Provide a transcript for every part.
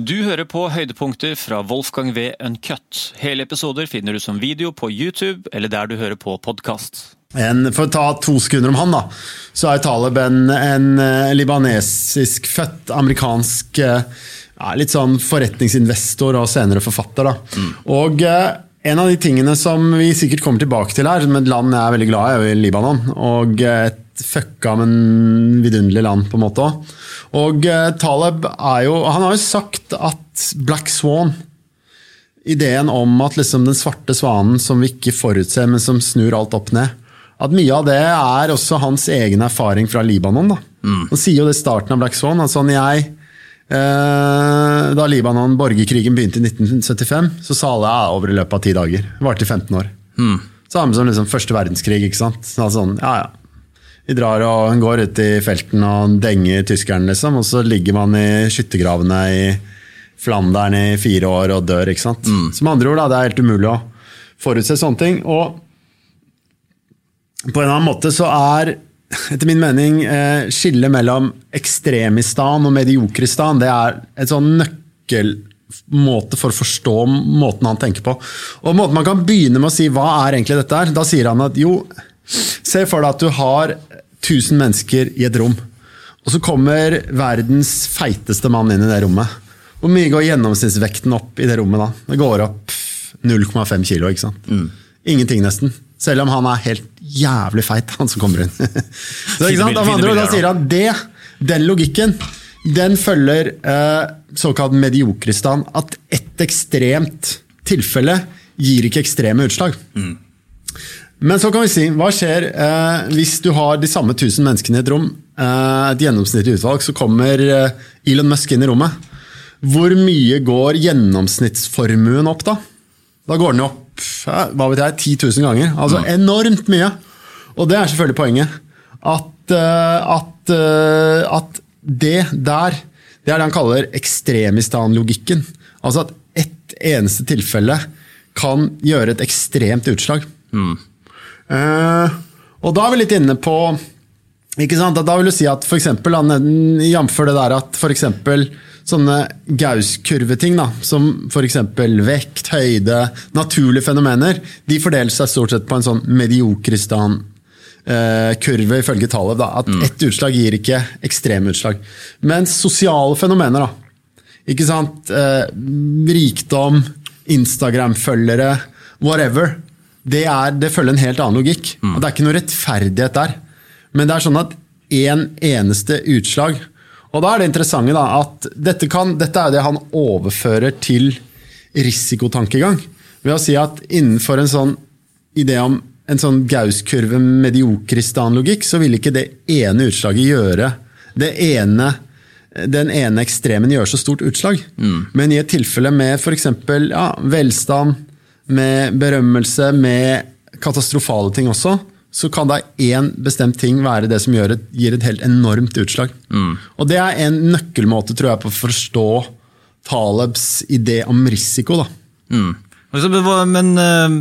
Du hører på høydepunkter fra Wolfgang V. Uncut. Hele episoder finner du som video på YouTube eller der du hører på podkast. For å ta to sekunder om han, da, så er Taleb en, en eh, libanesisk født amerikansk eh, ja, litt sånn forretningsinvestor og senere forfatter. da. Mm. Og eh, en av de tingene som vi sikkert kommer tilbake til her, som et land jeg er veldig glad i, er Libanon. Og et fucka, men vidunderlig land, på en måte. Og uh, Taleb er jo Han har jo sagt at Black Swan Ideen om at liksom den svarte svanen som vi ikke forutser, men som snur alt opp ned At mye av det er også hans egen erfaring fra Libanon. da. Mm. Han sier jo det i starten av Black Swan. altså sånn jeg eh, Da Libanon, borgerkrigen begynte i 1975, så sa alle ja, over i løpet av ti dager. Det varte i 15 år. Mm. Samme som liksom første verdenskrig. ikke sant? Sånn, ja, ja. Vi drar og går ut i felten og denger tyskeren, liksom. Og så ligger man i skyttergravene i Flandern i fire år og dør, ikke sant. Mm. Som andre ord, da, det er helt umulig å forutse sånne ting. Og på en annen måte så er, etter min mening, eh, skillet mellom ekstremistan og mediokristan det er et sånn nøkkelmåte for å forstå måten han tenker på. Og måten man kan begynne med å si hva er egentlig dette her, da sier han at jo, se for deg at du har 1000 mennesker i et rom. Og så kommer verdens feiteste mann inn i det rommet. Hvor mye går gjennomsnittsvekten opp i det rommet da? Det går opp 0,5 kilo. ikke sant? Mm. Ingenting, nesten. Selv om han er helt jævlig feit, han som kommer inn. så, ikke sant? Av andre Da sier han det, den logikken, den følger eh, såkalt mediokristan. At ett ekstremt tilfelle gir ikke ekstreme utslag. Mm. Men så kan vi si, hva skjer eh, hvis du har de samme 1000 menneskene i et rom? Eh, et gjennomsnittlig utvalg, så kommer eh, Elon Musk inn i rommet. Hvor mye går gjennomsnittsformuen opp da? Da går den opp hva vet jeg, 10 000 ganger. Altså enormt mye. Og det er selvfølgelig poenget. At, eh, at, eh, at det der, det er det han kaller ekstremistan-logikken. Altså at ett eneste tilfelle kan gjøre et ekstremt utslag. Mm. Uh, og da er vi litt inne på ikke sant, Da vil du si at f.eks. jf. det der at f.eks. sånne Gauss-kurveting, som f.eks. vekt, høyde, naturlige fenomener, de fordeler seg stort sett på en sånn mediokristan eh, kurve, ifølge tallet. Da, at mm. ett utslag gir ikke ekstreme utslag. Mens sosiale fenomener, da, ikke sant, eh, rikdom, Instagram-følgere, whatever, det, er, det, følger en helt annen logikk. Mm. Og Det er ikke noe rettferdighet der. Men det er sånn at én en eneste utslag Og da er det interessante da, at dette, kan, dette er det han overfører til risikotankegang. Ved å si at innenfor en sånn idé om en sånn Gauss-kurve mediokristan-logikk, så vil ikke det ene utslaget gjøre det ene den ene ekstremen gjør så stort utslag. Mm. Men i et tilfelle med f.eks. Ja, velstand, med berømmelse, med katastrofale ting også, så kan da én bestemt ting være det som et, gir et helt enormt utslag. Mm. Og det er en nøkkelmåte tror jeg, på å forstå Talebs idé om risiko. da. Mm. Men eh,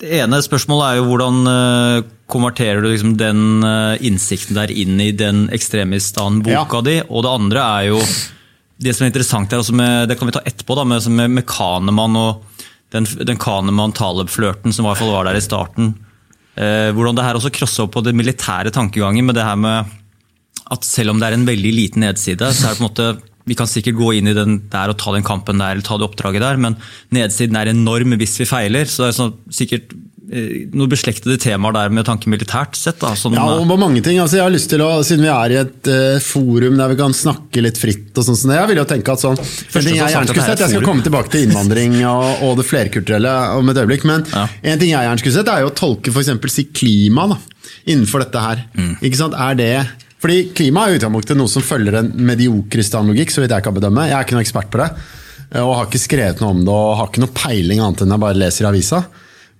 det ene spørsmålet er jo hvordan eh, konverterer du liksom den eh, innsikten der inn i den ekstremistan-boka ja. di? Og det andre er jo det som er interessant her, med, det kan vi ta etterpå, da, med, med, med Kanemann og den, den Kahneman-Taleb-flørten som i hvert fall var der i starten. Eh, hvordan det her også crosser opp på det militære tankegangen med det her med at selv om det er en veldig liten nedside, så er det på en måte vi kan sikkert gå inn i den der og ta den kampen der eller ta det oppdraget der, men nedsiden er enorm hvis vi feiler. så det er sånn, sikkert noen beslektede temaer der med tanke militært sett? Da, sånn, ja, og på mange ting. Altså, jeg har lyst til å, Siden vi er i et uh, forum der vi kan snakke litt fritt, og sånn, så jeg vil jo tenke at sånn, Første, jeg gjerne skulle sett, jeg skal komme tilbake til innvandring og, og det flerkulturelle om et øyeblikk, men ja. en ting jeg gjerne skulle sett, er jo å tolke f.eks. si klima da, innenfor dette her. Mm. Ikke sant? Er det fordi Klima er utgangspunktet noe som følger en medioker standlogikk, så vidt jeg kan bedømme. Jeg er ikke noen ekspert på det, eh, og har ikke skrevet noe om det og har ikke noe peiling annet enn jeg bare leser i avisa.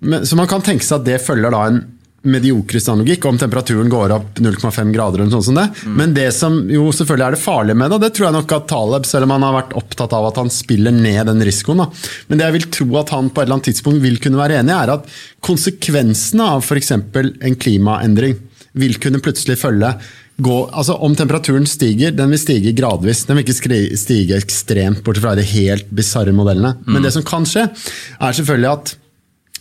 Men, så man kan tenke seg at det følger da en mediokrist analogikk om temperaturen går opp 0,5 grader. eller sånn som det. Mm. Men det som jo selvfølgelig er det farlige med det, det tror jeg nok at Taleb, selv om han har vært opptatt av at han spiller ned den risikoen, da. men det jeg vil tro at han på et eller annet tidspunkt vil kunne være enig i, er at konsekvensene av f.eks. en klimaendring vil kunne plutselig følge gå altså Om temperaturen stiger, den vil stige gradvis. Den vil ikke stige ekstremt, bortsett fra de helt bisarre modellene. Men det som kan skje, er selvfølgelig at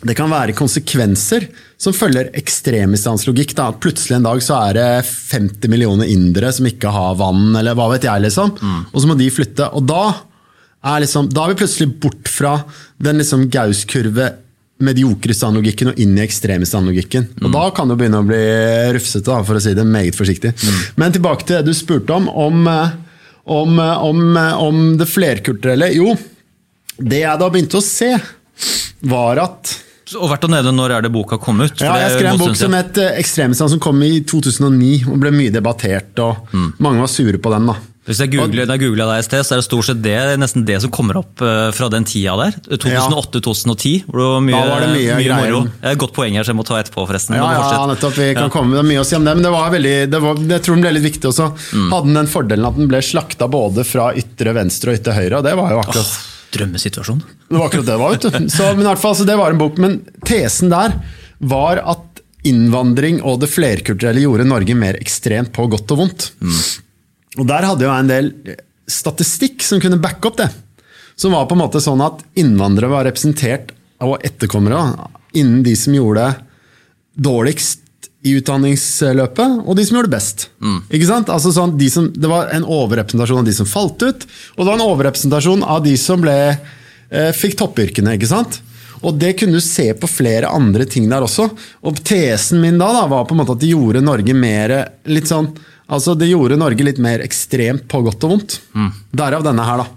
det kan være konsekvenser som følger ekstremistanslogikk. Da. Plutselig en dag så er det 50 millioner indere som ikke har vann, eller hva vet jeg. liksom. Og så må de flytte. Og da er, liksom, da er vi plutselig bort fra den liksom Gaus-kurve mediokre og inn i ekstremistandlogikken. Og da kan det begynne å bli rufsete, da, for å si det meget forsiktig. Men tilbake til det du spurte om, om, eh, om, eh, om, eh, om det flerkulturelle. Jo, det jeg da begynte å se, var at Og verdt å nevne når er det boka kom ut? ja, jeg skrev en bok som het Ekstremistene, som kom i 2009 og ble mye debattert. og Mange var sure på den. da. Hvis jeg googler, da jeg googlet deg i sted, så er det stort sett det, nesten det som kommer opp eh, fra den tida der. 2008-2010. hvor det var mye, Da var det mye mye moro. Et godt poeng her, så jeg må ta etterpå, forresten. Ja, ja, nettopp. Vi kan Ja. komme med mye å si om det, men det var veldig, det var, jeg tror den ble litt viktig også. Mm. Hadde den den fordelen at den ble slakta både fra ytre venstre og ytre høyre. og Det var jo akkurat Drømmesituasjon. det. Var akkurat det det var, vet du. Så, men i hvert fall, så det var en bok. Men tesen der var at innvandring og det flerkulturelle gjorde Norge mer ekstremt på godt og vondt. Og der hadde jeg en del statistikk som kunne backe opp det. Som var på en måte sånn at innvandrere var representert av etterkommere innen de som gjorde det dårligst i utdanningsløpet, og de som gjorde det best. Ikke sant? Altså sånn, de som, det var en overrepresentasjon av de som falt ut, og det var en overrepresentasjon av de som ble, eh, fikk toppyrkene. ikke sant? Og det kunne du se på flere andre ting der også. Og tesen min da, da var på en måte at det gjorde Norge mer litt sånn, altså det gjorde Norge litt mer ekstremt på godt og vondt. Derav denne her, da.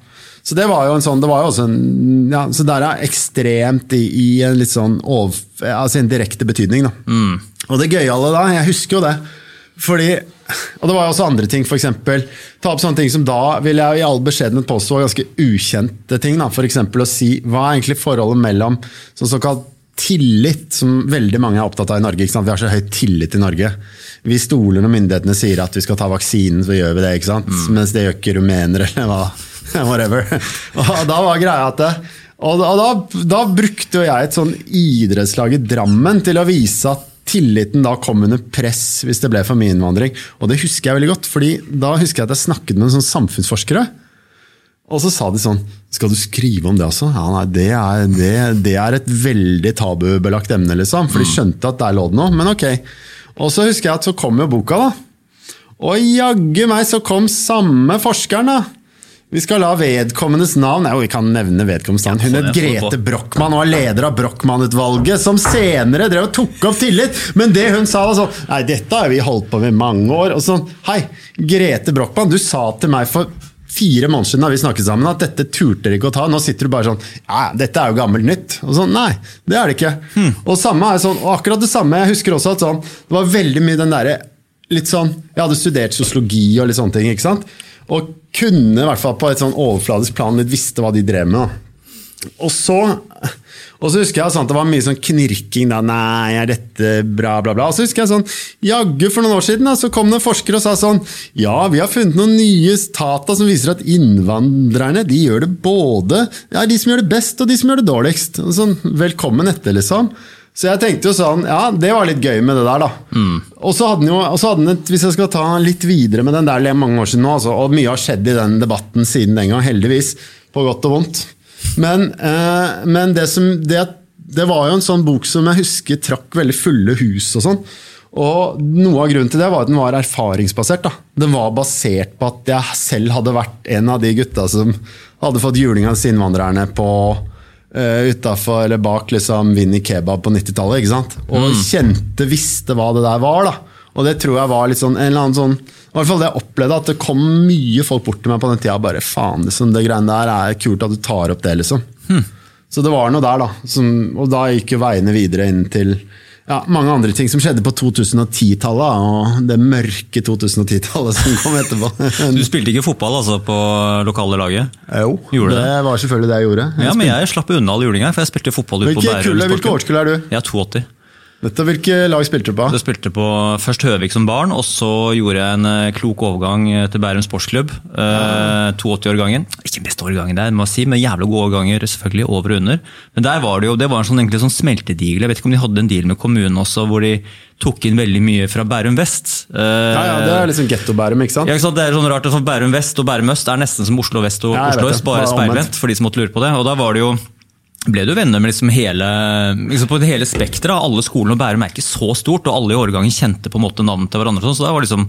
Så det var jo en sånn, det var jo også en, ja, så der er ekstremt i, i en litt sånn over, altså en direkte betydning. da. Og det gøyale da, jeg husker jo det, fordi, og det var jo også andre ting, for eksempel, ta opp sånne ting som da vil jeg i all beskjedenhet påstå var ganske ukjente ting. da, eksempel å si, hva er egentlig forholdet mellom sånn såkalt tillit, som veldig mange er opptatt av i Norge. Vi har så høy tillit i Norge. Vi stoler når myndighetene sier at vi skal ta vaksinen, så gjør vi det. ikke sant? Mens det gjør ikke rumenere, eller hva. Whatever. Og da var greia at det, og da, da, da brukte jeg et sånn idrettslag i Drammen til å vise at tilliten da kom under press hvis det ble for mye innvandring. Og det husker jeg veldig godt, fordi da husker jeg at jeg snakket med en sånn samfunnsforskere. Og så sa de sånn Skal du skrive om det også? Ja, nei, det er, det, det er et veldig tabubelagt emne, liksom. For de skjønte at der lå det noe. Men ok. Og så husker jeg at så kom jo boka, da. Og jaggu meg så kom samme forskeren, da. Vi skal la vedkommendes navn Nei, vi kan nevne vedkommendes navn. Hun het Grete. Brochmann og er leder av Brochmann-utvalget, som senere drev og tok opp tillit. Men det hun sa, var sånn Nei, dette har vi holdt på med i mange år. Og sånn, Hei, Grete Brochmann, du sa til meg for fire måneder siden da vi snakket sammen, at dette turte dere ikke å ta. Nå sitter du bare sånn Ja, dette er jo gammelt nytt. Og sånn, Nei, det er det ikke. Og samme er sånn, og akkurat det samme, jeg husker også at sånn, det var veldig mye den derre litt sånn, Jeg hadde studert sosiologi og litt sånne ting. ikke sant? Og kunne i hvert fall på et sånn overfladisk plan litt visste hva de drev med. Og så, og så husker jeg sånn, det var mye sånn knirking. da, Nei, er dette bra, bla, bla. Og så husker jeg sånn, jaggu for noen år siden da, så kom det en forsker og sa sånn Ja, vi har funnet noen nye data som viser at innvandrerne de gjør det både ja, de som gjør det best, og de som gjør det dårligst. Sånn, Velkommen etter, liksom. Så jeg tenkte jo sånn, ja, det var litt gøy med det der, da. Og så hadde den jo, og så hadde den et, hvis jeg skal ta litt videre med den der, det er mange år siden nå, altså, og mye har skjedd i den debatten siden den gang, heldigvis, på godt og vondt. Men, eh, men det, som, det, det var jo en sånn bok som jeg husker trakk veldig fulle hus og sånn. Og noe av grunnen til det var at den var erfaringsbasert. da. Den var basert på at jeg selv hadde vært en av de gutta som hadde fått juling av disse innvandrerne på uh, utafor eller bak liksom Vinni Kebab på 90-tallet. ikke sant? Og kjente, visste hva det der var. da. Og det tror jeg var litt sånn, en eller annen sånn, i hvert fall det jeg opplevde, at det kom mye folk bort til meg på den tida. bare, faen, liksom, Det greiene der er kult at du tar opp det, liksom. Så det var noe der, da. Som, og da gikk jo veiene videre inn til ja, mange andre ting som skjedde på 2010-tallet, og det mørke 2010-tallet som kom etterpå. Du spilte ikke fotball altså på lokale laget? jo, Gjorde det var selvfølgelig det jeg gjorde. Ja, men jeg slapp unna all julinga, for jeg spilte fotball ute på Bærum. Hvilket hvilke årskull er du? Jeg er 82. Dette, hvilke lag spilte du på? Du spilte på først Høvik som barn, og så gjorde jeg en eh, klok overgang eh, til Bærum sportsklubb. Ja. 82-årgangen. Ikke beste årgangen der, må jeg si, men jævlig gode årganger selvfølgelig over og under. Men der var det jo, det var en sånn, egentlig sånn smeltedigel. Jeg vet ikke om de hadde en deal med kommunen også, hvor de tok inn veldig mye fra Bærum vest. Eh, Ja, ja, Det er liksom getto-Bærum, ikke sant? ja, ikke sant? Det er sånn rart, sånn Bærum vest og Bærum øst er nesten som Oslo vest og Ja, Oslo øst, bare Bare speilvendt, for de som måtte lure på det. Og da var det jo ble du venner med liksom hele, liksom på det hele spekteret. Alle skolene og Bærum er ikke så stort, og alle i årgangen kjente på en måte navnet til hverandre. sånn, Så det var liksom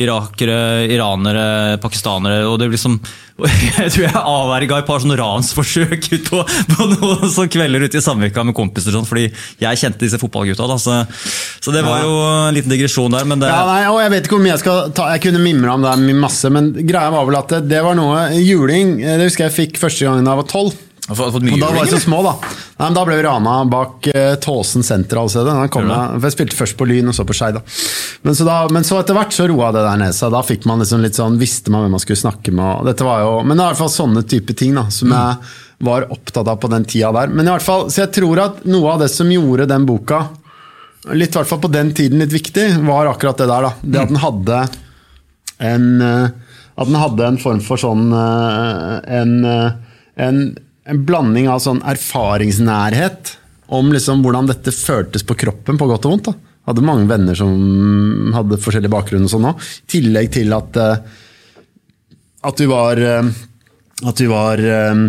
irakere, iranere, pakistanere og det liksom, Jeg tror jeg avverga et par sånne ransforsøk ut på, på noen sånne kvelder ute i Samvirka med kompiser, sånn, fordi jeg kjente disse fotballgutta. Da, så, så det var jo en liten digresjon der. men det... Ja, nei, og Jeg vet ikke hvor mye jeg skal ta Jeg kunne mimre om det masse, men greia var vel at det, det var noe Juling eh, det husker jeg fikk første gangen da jeg var tolv. Da var vi så små, da. Nei, men da ble vi rana bak uh, Tåsen senter. Altså, jeg, spilte først på Lyn og så på Skeid. Men, så men så etter hvert så roa det der ned seg. Da fikk man liksom litt sånn, visste man hvem man skulle snakke med. Dette var jo, men det er i hvert fall sånne type ting da, som jeg var opptatt av på den tida der. Men i hvert fall, så jeg tror at noe av det som gjorde den boka litt, hvert fall på den tiden litt viktig, var akkurat det der. da. Det at den hadde en eh, At den hadde en form for sånn eh, en, en, en blanding av sånn erfaringsnærhet om liksom hvordan dette føltes på kroppen, på godt og vondt. da. Hadde mange venner som hadde forskjellig bakgrunn og sånn òg. I tillegg til at eh, at vi var eh, At vi var eh,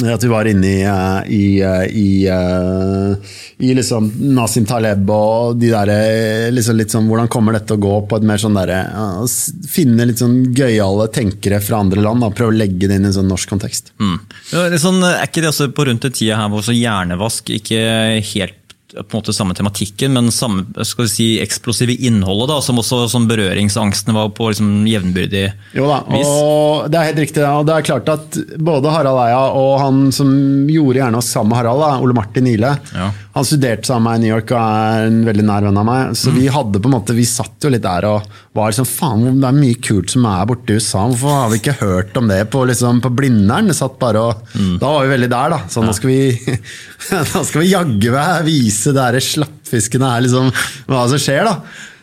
at vi var inne i, eh, i, eh, i, eh, i liksom Nasim Taleb og de der, liksom litt sånn, Hvordan kommer dette å gå på et mer sånn derre Finne litt sånn gøyale tenkere fra andre land. Da, prøve å legge det inn i en sånn norsk kontekst. Mm. Ja, sånn, er ikke det også på rundt den tida her hvor så hjernevask ikke helt på en måte samme tematikken, men samme skal vi si, eksplosive innholdet, da, som også som berøringsangstene var på liksom, jevnbyrdig Jo da, vis? og det er helt riktig. Og det er klart at både Harald Eia og han som gjorde gjerne oss sammen med Harald, da, Ole Martin Ile, Ja. Han studerte sammen med meg i New York og er en veldig nær venn av meg. Så vi hadde på en måte, vi satt jo litt der og var liksom faen, det er mye kult som er borte i USA. Hvorfor har vi ikke hørt om det på, liksom, på Blindern? Satt bare og, Da var vi veldig der, da. Så nå skal vi, da skal vi jaggu meg vise der slappfiskene her, liksom, hva som skjer, da.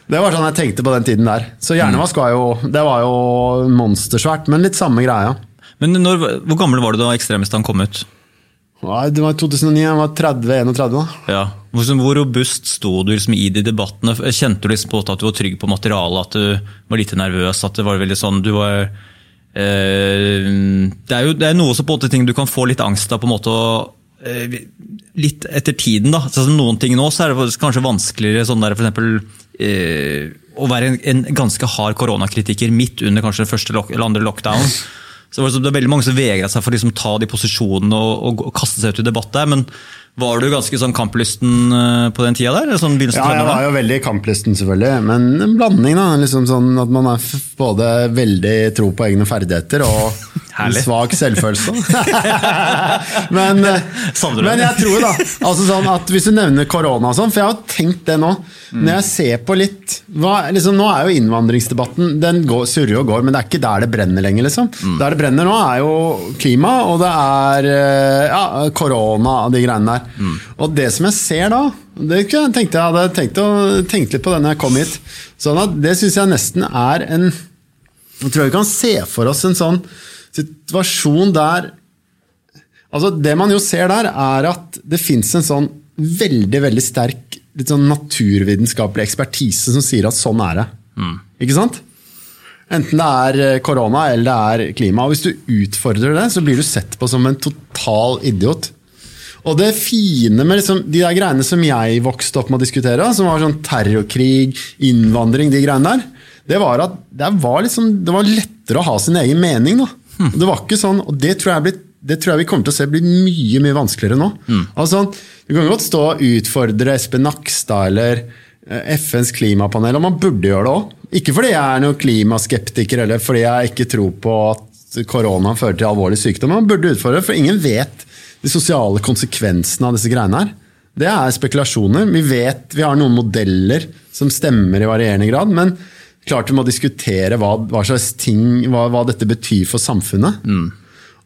Det var sånn jeg tenkte på den tiden der. Så hjernevask var jo, det var jo monstersvært, men litt samme greia. Men når, hvor gammel var du da Ekstremistene kom ut? Nei, Det var 2009, jeg var 30-31 da. Ja. Hvor, robust sto du liksom i de debattene? Kjente du liksom på at du var trygg på materialet, at du var litt nervøs? at det var veldig sånn, du var... Eh, det er jo det er noe som på en måte ting du kan få litt angst av på en måte Og, eh, Litt etter tiden, da. Så noen ting nå så er det kanskje vanskeligere sånn der eksempel eh, å være en, en ganske hard koronakritiker midt under kanskje den første eller andre lockdown. Så det er veldig mange som vegra seg for å liksom ta de posisjonene og, og, og kaste seg ut i debatt der. Men var du ganske sånn kamplysten eh, på den tida der? Sånn Ja, jeg var jo veldig kamplysten, selvfølgelig. Men en blanding, da. Liksom sånn at man er både veldig tro på egne ferdigheter og Herlig. svak selvfølelse. men, eh, men jeg tror da altså sånn at Hvis du nevner korona og sånn, for jeg har tenkt det nå. Når jeg ser på litt hva, liksom, Nå er jo innvandringsdebatten Den går, surrer og går, men det er ikke der det brenner lenger. liksom. Der det brenner nå, er jo klima, og det er eh, ja, korona og de greiene der. Og det som jeg ser da det tenkte jeg hadde tenkt, å, tenkt litt på det når jeg kom hit. Sånn at Det syns jeg nesten er en Jeg tror vi kan se for oss en sånn situasjon der Altså Det man jo ser der, er at det fins en sånn veldig veldig sterk litt sånn naturvitenskapelig ekspertise som sier at sånn er det. Ikke sant? Enten det er eh, korona eller det er klima. og Hvis du utfordrer det, så blir du sett på som en total idiot. Og det fine med liksom, de der greiene som jeg vokste opp med å diskutere, som var sånn terrorkrig, innvandring, de greiene der, det var at det var, liksom, det var lettere å ha sin egen mening. Da. Det var ikke sånn, og det tror jeg, blitt, det tror jeg vi kommer til å se blir mye mye vanskeligere nå. Altså, du kan godt stå og utfordre Espen Nakstad eller eh, FNs klimapanel, og man burde gjøre det òg. Ikke fordi jeg er noen klimaskeptiker eller fordi jeg ikke tror på at korona fører til alvorlig sykdom. Man burde utfordre, for ingen vet de sosiale konsekvensene av disse greiene her. Det er spekulasjoner. Vi vet vi har noen modeller som stemmer i varierende grad, men klart vi må diskutere hva, hva slags ting, hva, hva dette betyr for samfunnet.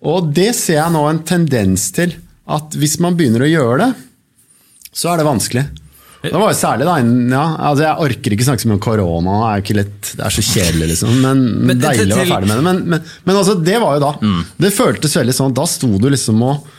Og det ser jeg nå en tendens til, at hvis man begynner å gjøre det, så er det vanskelig. Det var jo særlig da, ja, altså Jeg orker ikke snakke så mye om korona, det er ikke litt, det er så kjedelig, liksom. Men, Men deilig å være ferdig med det. Men, men, men altså, det var jo da. Det føltes veldig sånn, da sto du liksom og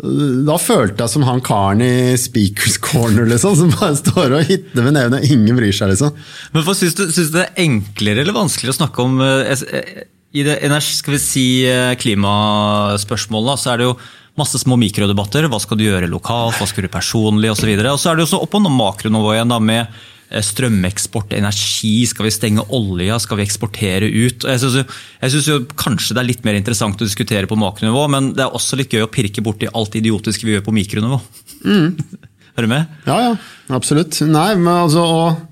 da følte jeg som han karen i Speakers Corner, liksom, som bare står og hitter med nevene. ingen bryr seg. liksom. Men hva Syns du, syns du det er enklere eller vanskeligere å snakke om eh, eh, I det skal vi si, eh, klimaspørsmålet så er det jo masse små mikrodebatter. Hva skal du gjøre lokalt, hva skal du personlig osv. Og, så er det jo så opp på makronivået igjen da, med strømeksport, energi. Skal vi stenge olja, skal vi eksportere ut? Jeg syns kanskje det er litt mer interessant å diskutere på makronivå, men det er også litt gøy å pirke borti alt det idiotiske vi gjør på mikronivå. er du med? Ja, ja, absolutt. Nei, men altså og,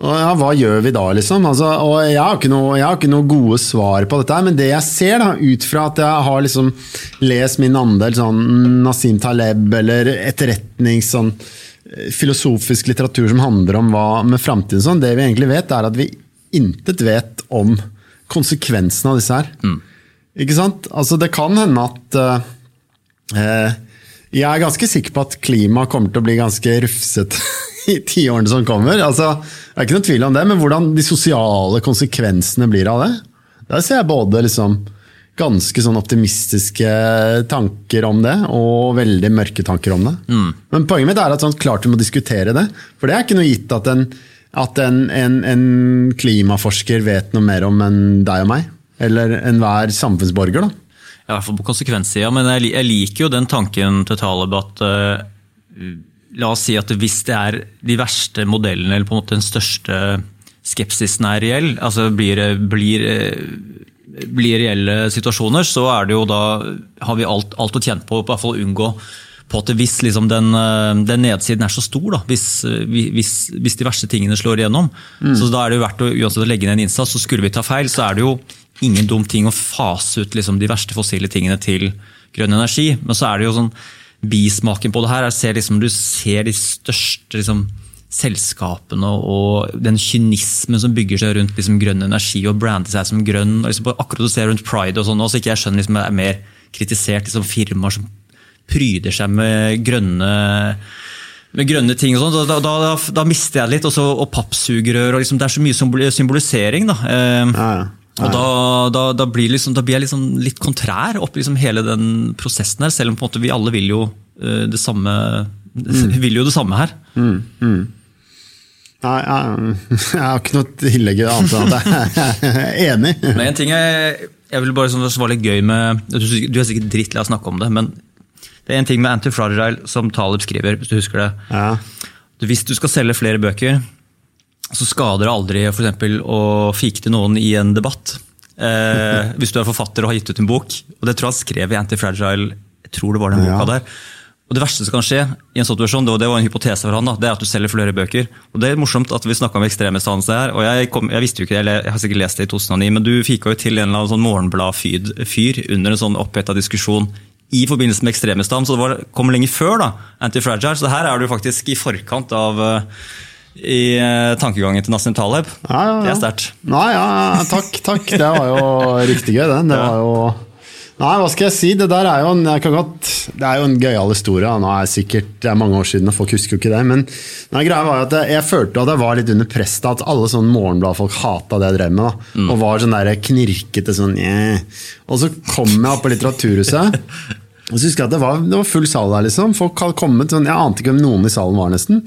og ja, Hva gjør vi da, liksom? Altså, jeg har, noe, jeg har ikke noe gode svar på dette, men det jeg ser, da, ut fra at jeg har liksom lest min andel sånn Nasim Taleb eller etterretnings sånn, eh, filosofisk litteratur som handler om hva med framtiden sånn, det vi egentlig vet, er at vi intet vet om konsekvensene av disse her. Ikke sant? Altså, det kan hende at eh, Eh, Jeg er ganske sikker på at klimaet kommer til å bli ganske rufsete i tiårene som kommer. Altså, det er ikke noen tvil om det, men hvordan de sosiale konsekvensene blir av det, der ser jeg både liksom ganske sånn optimistiske tanker om det, og veldig mørke tanker om det. Men poenget mitt er at sånn, klart vi må diskutere det, for det er ikke noe gitt at en, at en, en, en klimaforsker vet noe mer om enn deg og meg. Eller enhver samfunnsborger. da. I hvert fall på konsekvenssida, men jeg, jeg liker jo den tanken til Taleb at uh, La oss si at hvis det er de verste modellene, eller på en måte den største skepsisen er reell, altså blir, blir, eh, blir reelle situasjoner, så er det jo da har vi alt, alt å tjene på, på hvert fall å unngå på at hvis liksom den, eh, den nedsiden er så stor, da, hvis, eh, hvis, hvis de verste tingene slår igjennom, så da er det jo verdt å uansett å legge ned en innsats. så Skulle vi ta feil, så er det jo ingen dum ting å fase ut liksom, de verste fossile tingene til grønn energi. Men så er det jo sånn bismaken på det her. Ser liksom, du ser de største liksom, selskapene og den kynismen som bygger seg rundt liksom, grønn energi og brander seg som grønn. og Liksom, akkurat du ser rundt pride og sånn, så ikke jeg skjønner liksom, det er mer kritisert liksom, firmaer som pryder seg med grønne med grønne ting og sånn, da, da, da, da mister jeg litt. Også, og pappsugerør. og liksom, Det er så mye symbolisering. da. Eh, Ja, ja. og da, blir liksom, da blir jeg liksom litt kontrær opp liksom hele den prosessen her, selv om på en måte vi alle vil jo eh, det samme vil jo det samme her. Nei, jeg, jeg har ikke noe tillegg annet enn at jeg er enig. Men en ting jeg, jeg vil bare sånn, det var litt gøy med Du, du er sikkert drittlei av å snakke om det, men det er en ting med Antifragile som Taleb skriver, hvis du husker det. Ja. Hvis du skal selge flere bøker, så skader det aldri for eksempel, å fike til noen i en debatt. Eh, hvis du er forfatter og har gitt ut en bok. Og det tror jeg han skrev i Antifragile. Jeg tror det var den Ja. boka der. Og Det verste som kan skje, i en situasjon, det var- en hypotese for han, da, det er at du selger flere bøker. Og Det er morsomt at vi snakka om ekstremestans her. og jeg, kom, jeg visste jo ikke det, eller jeg har sikkert lest det i 2009, men du fika jo til en eller annen sånn Morgenblad-fyr under en sånn oppheta diskusjon i forbindelse med ekstremistan, så det var, kom lenge før da, Antifragile. Så her er du faktisk i forkant av eh, i eh, tankegangen til Nassim Taleb. Ja, ja, ja. Det er sterkt. Nei, ja, ja, takk, takk. Det var jo riktig gøy, det. det var jo... Nei, hva skal jeg si? Det der er jo en, jeg kan godt, det er jo en gøyal historie. Nå er jeg sikkert, Det er mange år siden, og folk husker jo ikke det. Men nei, greia var jo at jeg, jeg følte at jeg var litt under press. da, At alle sånne Morgenblad-folk hata det jeg drev med. da, Og var sånn der knirkete sånn yeah. Og så kom jeg opp på Litteraturhuset. Og så husker jeg at det var, det var full sal der. liksom. Folk hadde kommet, sånn, Jeg ante ikke hvem noen i salen var, nesten.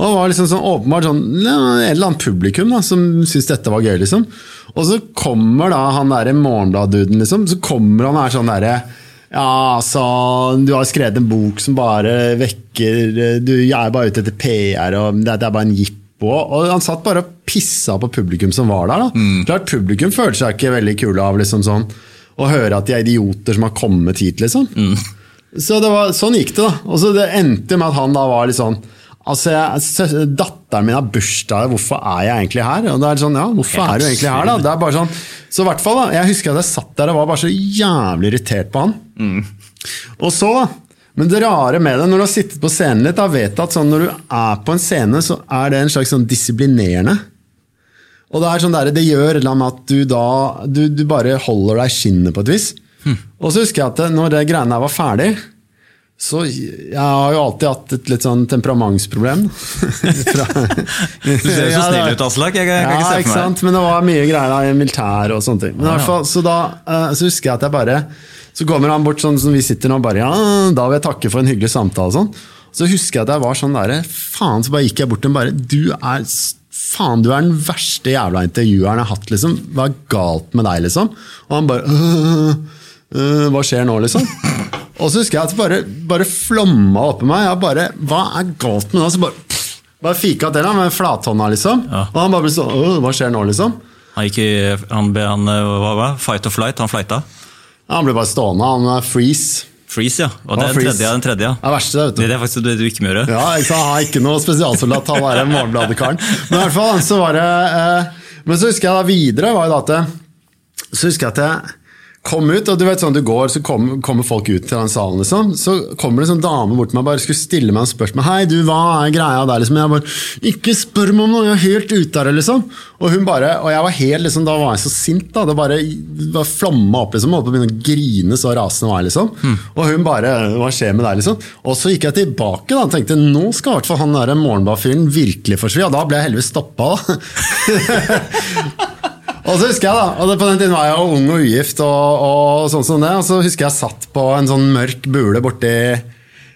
Og det var liksom sånn åpenbart sånn, et eller annet publikum da, som syntes dette var gøy. liksom. Og så kommer da han derre Morgenblad-duden, liksom. Så kommer han og er sånn derre ja, altså, du har skrevet en bok som bare vekker Du er bare ute etter PR, og det er bare en jippo. Og han satt bare og pissa på publikum som var der. da. Klart Publikum føler seg ikke veldig kule av liksom sånn å høre at de er idioter som har kommet hit, liksom. Så det var, sånn gikk det, da. Og så det endte med at han da var litt sånn Altså, jeg, Datteren min har bursdag, hvorfor er jeg egentlig her? Og det er sånn, ja, hvorfor er du egentlig her, da? Det er bare sånn, så i hvert fall da, Jeg husker at jeg satt der og var bare så jævlig irritert på han. Og så, da. Men det rare med det, når du har sittet på scenen litt, da vet du at sånn, når du er på en scene, så er det en slags sånn disiplinerende. Og det er sånn der, det gjør et eller annet at du da du, du bare holder deg i skinnet på et vis. Og så husker jeg at når det greiene der var ferdig, Så jeg har jo alltid hatt et litt sånn temperamentsproblem. Fra, Du ser jo så snill ut, Aslak. Jeg, jeg, kan ja, ikke se ikke for meg. sant? Men det var mye greier da, i militæret og sånne ting. Men i hvert fall, så da eh, så husker jeg at jeg bare Så kommer han bort sånn som vi sitter nå, og bare Ja, da vil jeg takke for en hyggelig samtale og sånn. Så husker jeg at jeg var sånn derre Faen, så bare gikk jeg bort til ham bare Du er Faen, du er den verste jævla intervjueren jeg har hatt, liksom. Hva er galt med deg, liksom? Og han bare «Øh, øh, Hva skjer nå, liksom? Og så husker jeg at det bare, bare flomma oppi meg. Jeg bare, Hva er galt med det? Så bare, bare fika til ham med flathånda, liksom. Ja. Og han bare ble sånn Hva skjer nå, liksom? Han gikk i han, han, eh, hva var det? Fight or flight? Han flighta? Han ble bare stående. Han er freeze. Freeze, ja. Og det er den tredje. Den tredje ja. Det er verste, det, du. Det er faktisk det du ikke må gjøre. Ja, ikke sant? Han er ikke noe spesialsoldat, han er Morgenbladet-karen. Men i hvert fall, så var det eh, Men så husker jeg da videre var jo da at Så husker jeg at jeg kom ut, og du vet sånn du går, så kommer, kommer folk ut til den salen, liksom. Så kommer det en sånn dame bort til meg bare skulle stille meg en spørsmål. 'Hei, du, hva er greia der?' liksom. Jeg bare 'Ikke spør meg om noe, jeg er helt ute her', liksom. Og hun bare, og jeg var helt liksom, da var jeg så sint, da. Det bare, det flomma opp, liksom. Holdt på å begynne å grine, så rasende var jeg, liksom. Og hun bare 'Hva skjer med deg', liksom. Og så gikk jeg tilbake da, og tenkte nå skal i hvert fall han der morgenbladfyren virkelig forsvinne. Og da ble jeg heldigvis stoppa, da. Og så husker jeg da, og det, På den tiden var jeg jo ung og ugift, og, og sånn som det, og så husker jeg satt på en sånn mørk bule borti,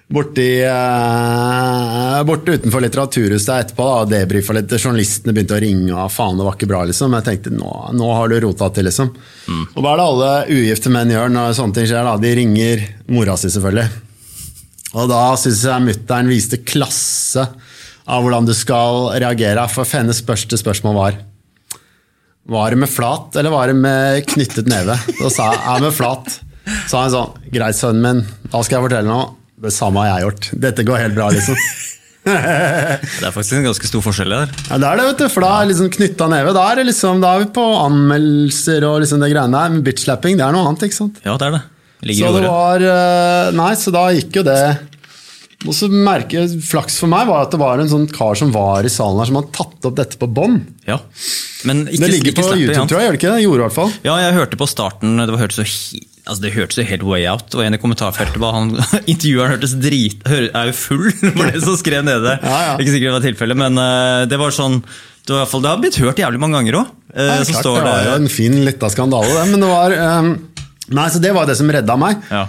borti, eh, borte utenfor Litteraturhuset etterpå da, og debrifa litt. Journalistene begynte å ringe, og faen, det var ikke bra. liksom. Jeg tenkte nå, nå har du rota til, liksom. Og hva er det alle ugifte menn gjør når sånne ting skjer? da? De ringer mora si, selvfølgelig. Og da syns jeg mutter'n viste klasse av hvordan du skal reagere. For hennes første spørsmål var var det med flat, eller var det med knyttet neve? Da sa jeg er med flat. Så sa han sånn, greit sønnen min, da skal jeg fortelle noe. Det samme har jeg gjort. Dette går helt bra, liksom. Det er faktisk en ganske stor forskjell der. Ja, det er det, vet du, for da er liksom knytta neve. Da er, liksom, da er vi på anmeldelser og liksom det greiene der. Men bitch-slapping, det er noe annet, ikke sant? Ja, det er det. Ligger Så det var eh, Nei, så da gikk jo det Og så merker jeg, Flaks for meg var at det var en sånn kar som var i salen her, som hadde tatt opp dette på bånd. Ja. Men ikke, Det ligger ikke på slappe, YouTube, ja. tror jeg. gjør det ikke det? Gjorde i hvert fall. Ja, jeg hørte på starten Det var- hørtes så, altså det hørtes jo helt way out. Og en i kommentarfeltet var han Intervjueren hørtes drit hør- Er jo full, var det som skrev nede. Ja, ja. Ikke sikkert det var tilfellet, men eh, det var sånn det, var fall, det har blitt hørt jævlig mange ganger òg. Ja, det klart, det var jo en fin lita skandale, det. Men det var um, Nei, så det var det som redda meg. Ja.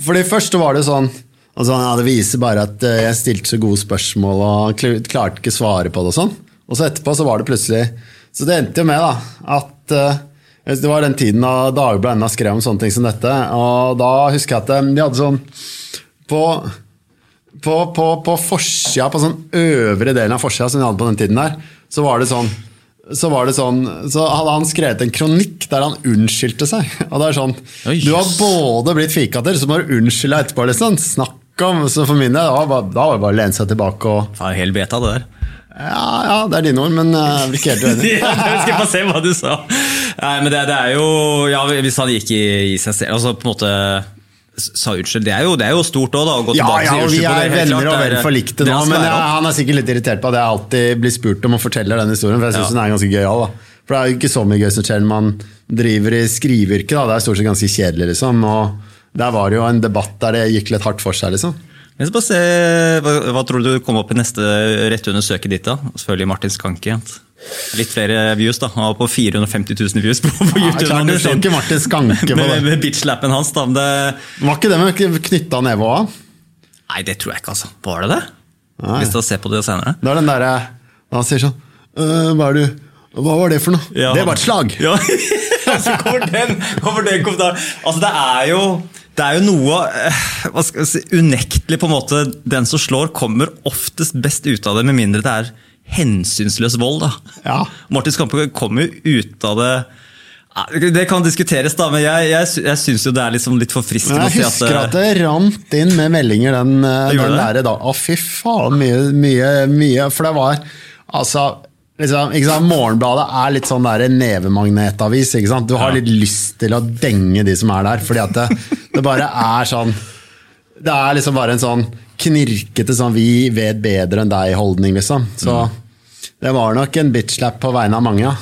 Fordi først var det sånn altså, ja, Det viser bare at eh, jeg stilte så gode spørsmål og klarte ikke svare på det. Og sånn. Og så etterpå så var det plutselig Så det endte jo med da, at uh, det var den tiden da Dagbladet ennå skrev om sånne ting som dette. Og da husker jeg at eh, de hadde sånn På på, på, på forsida, på sånn øvre delen av forsida som de hadde på den tiden der, så var det sånn så var det sånn, så hadde han skrevet en kronikk der han unnskyldte seg. Og det er sånn, Du har både blitt fikater, så må du unnskylde deg etterpå. Liksom. Snakk om, så for min del, da var det bare- det å lene seg tilbake og jo helt beta, det der. Ja, ja, det er dine ord, men eh, jeg blir ikke helt uenig. Jeg skal bare se hva du sa. Nei, men det, det er jo ja, Hvis han gikk i, i seg selv altså på en måte sa unnskyld, det er jo, det er jo stort òg, da. Å gå Ja, tilbake ja, og si vi unnskyld på det. er venner klart, og er- vel forlikte nå, men jeg, han er sikkert litt irritert på at jeg alltid blir spurt om å fortelle den historien, for jeg syns Ja. den er ganske gøyal. For det er jo ikke så mye gøy som skjer når man driver i skriveyrket, da. det er stort sett ganske kjedelig, liksom. Og der var det jo en debatt der det gikk litt hardt for seg, liksom. Men så bare se, hva, hva tror du kom opp i neste rett under søket ditt? da? Selvfølgelig Martin Skanke. Litt flere views, da. Han var på 450 000 views på, på Ja, YouTube. klart, du så ikke Martin Skanke på med, det. med bitch-lappen hans. da. Det, Var ikke det med knytta neve òg? nei, det tror jeg ikke, altså. Var det det? Nei. Hvis du ser på det senere. Det er den derre Han sier sånn «Øh, hva, er du, hva var det for noe? Ja, det var et slag! Ja, så kommer den, kommer den kommentaren. Altså, det er jo det er jo noe eh, hva skal si, unektelig på en måte Den som slår, kommer oftest best ut av det, med mindre det er hensynsløs vold. da. Ja. Martin Skampe kommer jo ut av det Det kan diskuteres, da, men jeg, jeg, jeg syns det er liksom litt forfriskende Men å si jeg at husker eh, at det rant inn med meldinger den, den der da. Å, fy faen, mye, mye, mye. For det var altså liksom, Morgenbladet er litt sånn der nevemagnetavis. Du har litt lyst til å denge de som er der, fordi at det, det bare er sånn Det er liksom bare en sånn knirkete sånn 'vi vet bedre enn deg'-holdning, liksom. Så Mm. det var nok en bitch-slap på vegne av mange. ja.